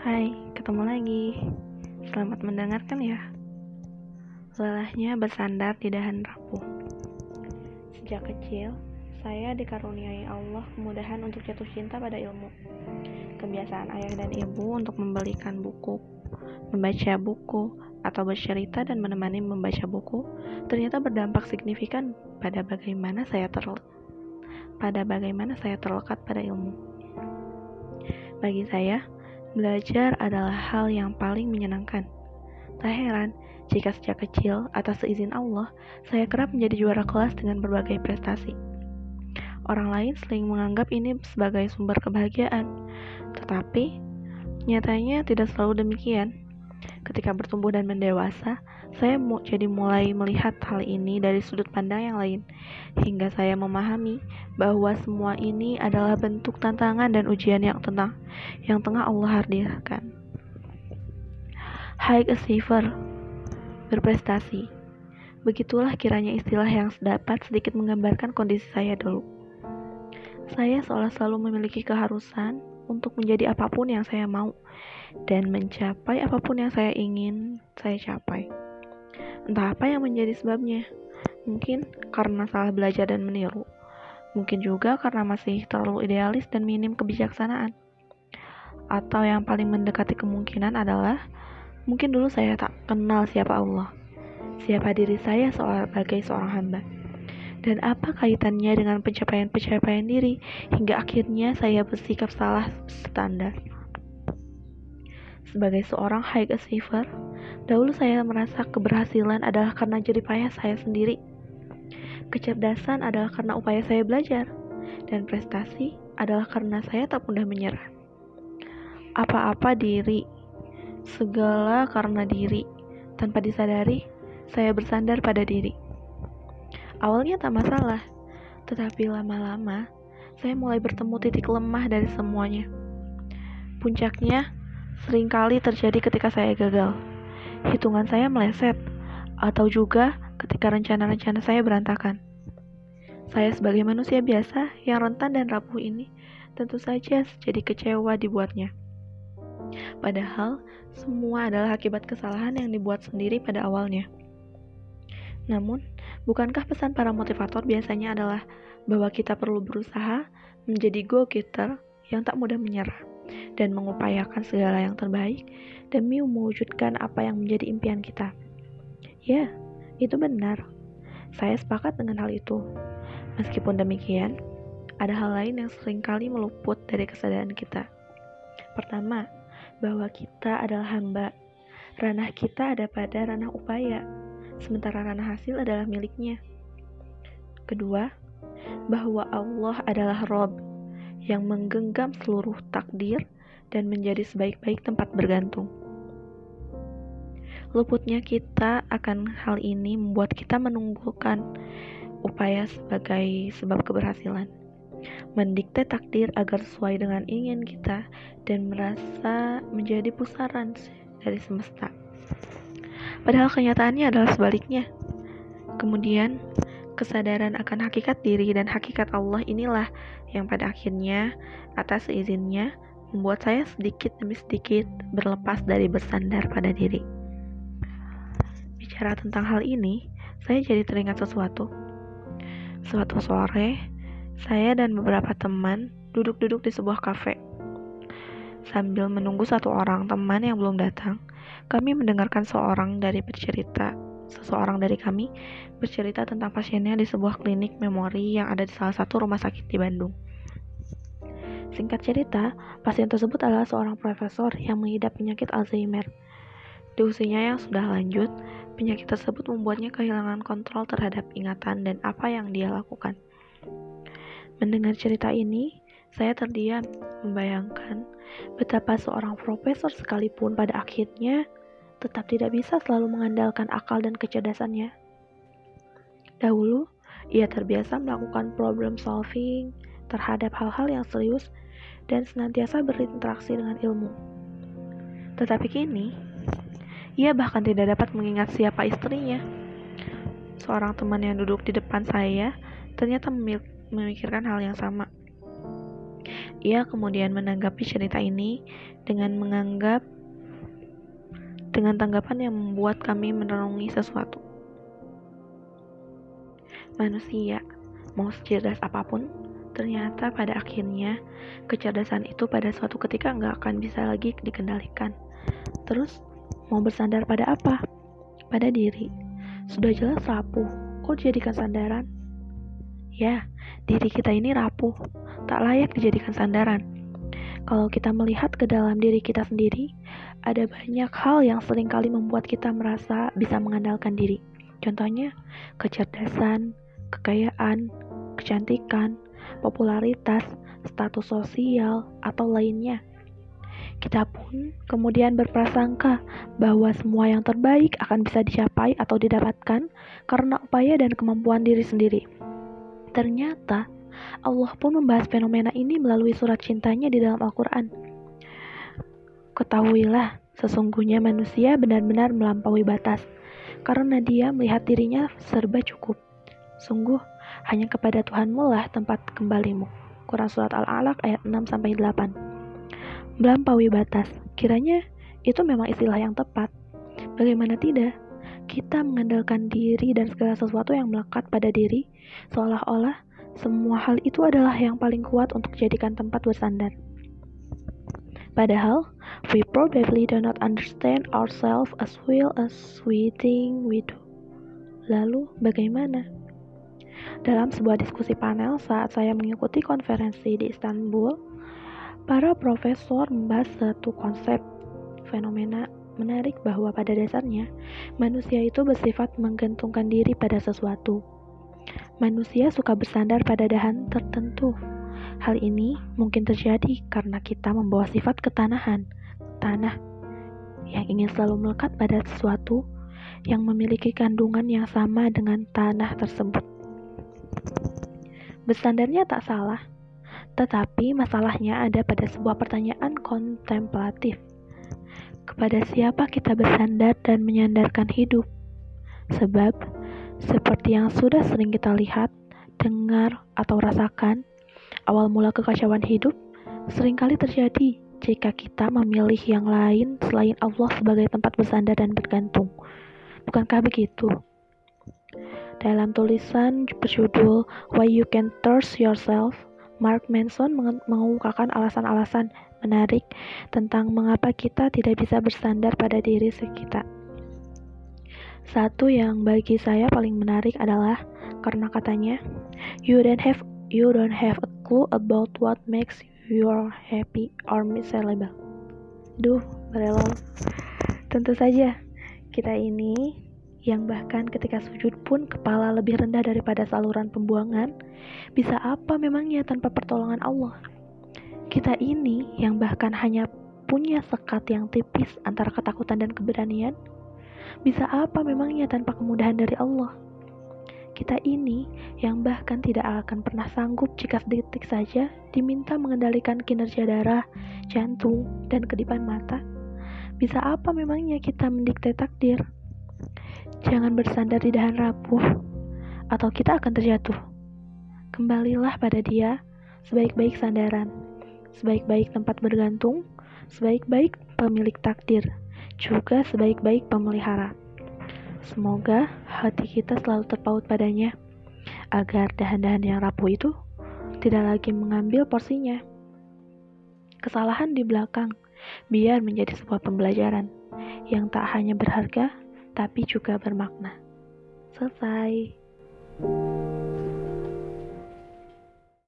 Hai, ketemu lagi. Selamat mendengarkan ya. Lelahnya bersandar di dahan rapuh. Sejak kecil, saya dikaruniai Allah kemudahan untuk jatuh cinta pada ilmu. Kebiasaan ayah dan ibu untuk membelikan buku, membaca buku, atau bercerita dan menemani membaca buku ternyata berdampak signifikan pada bagaimana saya terlekat pada bagaimana saya terlekat pada ilmu. Bagi saya, belajar adalah hal yang paling menyenangkan. Tak heran jika sejak kecil, atas seizin Allah, saya kerap menjadi juara kelas dengan berbagai prestasi. Orang lain sering menganggap ini sebagai sumber kebahagiaan, tetapi nyatanya tidak selalu demikian. Ketika bertumbuh dan mendewasa, saya mau jadi mulai melihat hal ini dari sudut pandang yang lain, hingga saya memahami bahwa semua ini adalah bentuk tantangan dan ujian yang tenang, yang tengah Allah hadirkan. High achiever, berprestasi. Begitulah kiranya istilah yang dapat sedikit menggambarkan kondisi saya dulu. Saya seolah selalu memiliki keharusan untuk menjadi apa pun yang saya mau dan mencapai apa pun yang saya ingin saya capai. Entah apa yang menjadi sebabnya. Mungkin karena salah belajar dan meniru. Mungkin juga karena masih terlalu idealis dan minim kebijaksanaan. Atau yang paling mendekati kemungkinan adalah mungkin dulu saya tak kenal siapa Allah. Siapa diri saya sebagai seorang hamba dan apa kaitannya dengan pencapaian-pencapaian diri hingga akhirnya saya bersikap salah standar. Sebagai seorang high achiever, dahulu saya merasa keberhasilan adalah karena jerih payah saya sendiri. Kecerdasan adalah karena upaya saya belajar, dan prestasi adalah karena saya tak mudah menyerah. Apa-apa diri, segala karena diri, tanpa disadari, saya bersandar pada diri. Awalnya tak masalah, tetapi lama-lama saya mulai bertemu titik lemah dari semuanya. Puncaknya sering kali terjadi ketika saya gagal. Hitungan saya meleset, atau juga ketika rencana-rencana saya berantakan. Saya sebagai manusia biasa yang rentan dan rapuh ini tentu saja jadi kecewa dibuatnya. Padahal semua adalah akibat kesalahan yang dibuat sendiri pada awalnya. Namun, Bukankah pesan para motivator biasanya adalah bahwa kita perlu berusaha menjadi go-getter yang tak mudah menyerah dan mengupayakan segala yang terbaik demi mewujudkan apa yang menjadi impian kita? Ya, itu benar. Saya sepakat dengan hal itu. Meskipun demikian, ada hal lain yang sering kali meluput dari kesadaran kita. Pertama, bahwa kita adalah hamba. Ranah kita ada pada ranah upaya, sementara ranah hasil adalah miliknya. Kedua, bahwa Allah adalah Rob yang menggenggam seluruh takdir dan menjadi sebaik-baik tempat bergantung. Luputnya kita akan hal ini membuat kita menunggukan upaya sebagai sebab keberhasilan. Mendikte takdir agar sesuai dengan ingin kita dan merasa menjadi pusaran dari semesta. Padahal kenyataannya adalah sebaliknya. Kemudian, kesadaran akan hakikat diri dan hakikat Allah inilah yang pada akhirnya, atas izinnya, membuat saya sedikit demi sedikit berlepas dari bersandar pada diri. Bicara tentang hal ini, saya jadi teringat sesuatu. Suatu sore, saya dan beberapa teman duduk-duduk di sebuah kafe. Sambil menunggu satu orang teman yang belum datang, kami mendengarkan seorang dari bercerita, seseorang dari kami bercerita tentang pasiennya di sebuah klinik memori yang ada di salah satu rumah sakit di Bandung. Singkat cerita, pasien tersebut adalah seorang profesor yang mengidap penyakit Alzheimer. Di usianya yang sudah lanjut, penyakit tersebut membuatnya kehilangan kontrol terhadap ingatan dan apa yang dia lakukan. Mendengar cerita ini, saya terdiam, membayangkan betapa seorang profesor sekalipun pada akhirnya tetap tidak bisa selalu mengandalkan akal dan kecerdasannya. Dahulu, ia terbiasa melakukan problem solving terhadap hal-hal yang serius dan senantiasa berinteraksi dengan ilmu. Tetapi kini, ia bahkan tidak dapat mengingat siapa istrinya. Seorang teman yang duduk di depan saya ternyata memikirkan hal yang sama. Ia kemudian menanggapi cerita ini dengan menganggap dengan tanggapan yang membuat kami merenungi sesuatu. Manusia, mau secerdas apa pun, ternyata pada akhirnya kecerdasan itu pada suatu ketika nggak akan bisa lagi dikendalikan. Terus, mau bersandar pada apa? Pada diri. Sudah jelas rapuh, kok dijadikan sandaran? Ya, diri kita ini rapuh, tak layak dijadikan sandaran. Kalau kita melihat ke dalam diri kita sendiri, ada banyak hal yang sering kali membuat kita merasa bisa mengandalkan diri. Contohnya, kecerdasan, kekayaan, kecantikan, popularitas, status sosial, atau lainnya. Kita pun kemudian berprasangka bahwa semua yang terbaik akan bisa dicapai atau didapatkan karena upaya dan kemampuan diri sendiri. Ternyata Allah pun membahas fenomena ini melalui surat cintanya di dalam Al-Quran. Ketahuilah, sesungguhnya manusia benar-benar melampaui batas, karena dia melihat dirinya serba cukup. Sungguh, hanya kepada Tuhanmu lah tempat kembalimu. Quran Surat Al-Alaq ayat 6-8 Melampaui batas, kiranya itu memang istilah yang tepat. Bagaimana tidak? kita mengandalkan diri dan segala sesuatu yang melekat pada diri, seolah-olah semua hal itu adalah yang paling kuat untuk dijadikan tempat bersandar. Padahal, we probably do not understand ourselves as well as we think we do. Lalu, bagaimana? Dalam sebuah diskusi panel saat saya mengikuti konferensi di Istanbul, para profesor membahas satu konsep fenomena menarik bahwa pada dasarnya manusia itu bersifat menggantungkan diri pada sesuatu. Manusia suka bersandar pada dahan tertentu. Hal ini mungkin terjadi karena kita membawa sifat ketanahan, tanah, yang ingin selalu melekat pada sesuatu yang memiliki kandungan yang sama dengan tanah tersebut. Bersandarnya tak salah, tetapi masalahnya ada pada sebuah pertanyaan kontemplatif kepada siapa kita bersandar dan menyandarkan hidup. Sebab, seperti yang sudah sering kita lihat, dengar, atau rasakan, awal mula kekacauan hidup sering kali terjadi jika kita memilih yang lain selain Allah sebagai tempat bersandar dan bergantung. Bukankah begitu? Dalam tulisan berjudul Why You Can Trust Yourself, Mark Manson mengungkapkan alasan-alasan menarik tentang mengapa kita tidak bisa bersandar pada diri sekitar. Satu yang bagi saya paling menarik adalah karena katanya, you don't have you don't have a clue about what makes you happy or miserable. Duh, berelo. Tentu saja, kita ini yang bahkan ketika sujud pun kepala lebih rendah daripada saluran pembuangan, bisa apa memangnya tanpa pertolongan Allah? Kita ini yang bahkan hanya punya sekat yang tipis antara ketakutan dan keberanian, bisa apa memangnya tanpa kemudahan dari Allah? Kita ini yang bahkan tidak akan pernah sanggup jika sedetik saja diminta mengendalikan kinerja darah, jantung, dan kedipan mata. Bisa apa memangnya kita mendikte takdir? Jangan bersandar di dahan rapuh, atau kita akan terjatuh. Kembalilah pada dia sebaik-baik sandaran sebaik-baik tempat bergantung, sebaik-baik pemilik takdir, juga sebaik-baik pemelihara. Semoga hati kita selalu terpaut padanya, agar dahan-dahan yang rapuh itu tidak lagi mengambil porsinya. Kesalahan di belakang biar menjadi sebuah pembelajaran yang tak hanya berharga, tapi juga bermakna. Selesai.